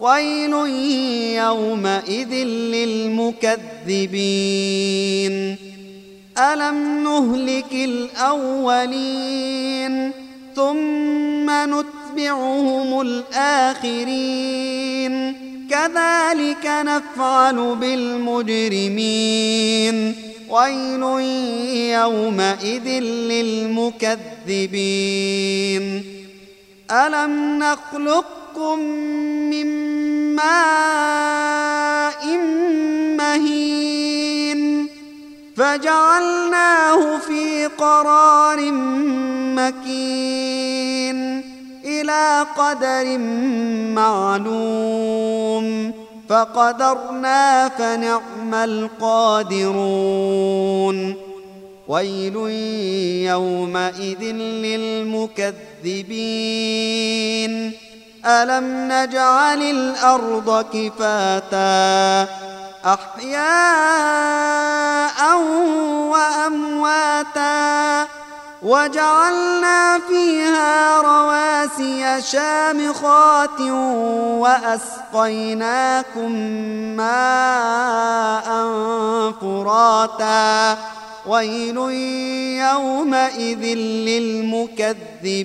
ويل يومئذ للمكذبين الم نهلك الاولين ثم نتبعهم الاخرين كذلك نفعل بالمجرمين ويل يومئذ للمكذبين الم نخلقكم من ماء مهين فجعلناه في قرار مكين إلى قدر معلوم فقدرنا فنعم القادرون ويل يومئذ للمكذبين الم نجعل الأرض كفاتا احياء وامواتا وجعلنا فيها رواسي شامخات واسقيناكم ماء فراتا ويل يومئذ للمكذبين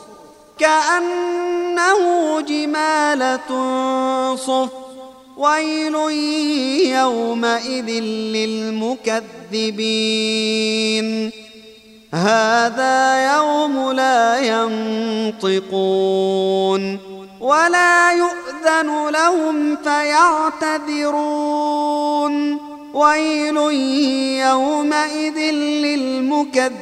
كأنه جمالة صف ويل يومئذ للمكذبين. هذا يوم لا ينطقون ولا يؤذن لهم فيعتذرون. ويل يومئذ للمكذبين.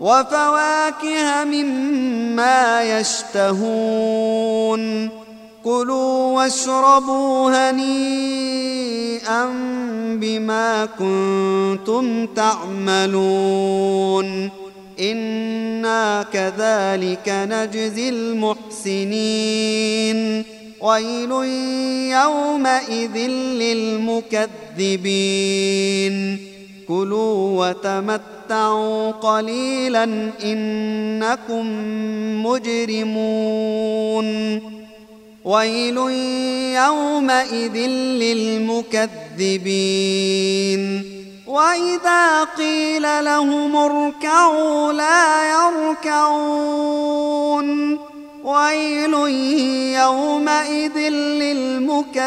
وفواكه مما يشتهون. كلوا واشربوا هنيئا بما كنتم تعملون. إنا كذلك نجزي المحسنين. ويل يومئذ للمكذبين. كلوا وتمتعوا قليلا إنكم مجرمون. ويل يومئذ للمكذبين. وإذا قيل لهم اركعوا لا يركعون. ويل يومئذ للمكذبين.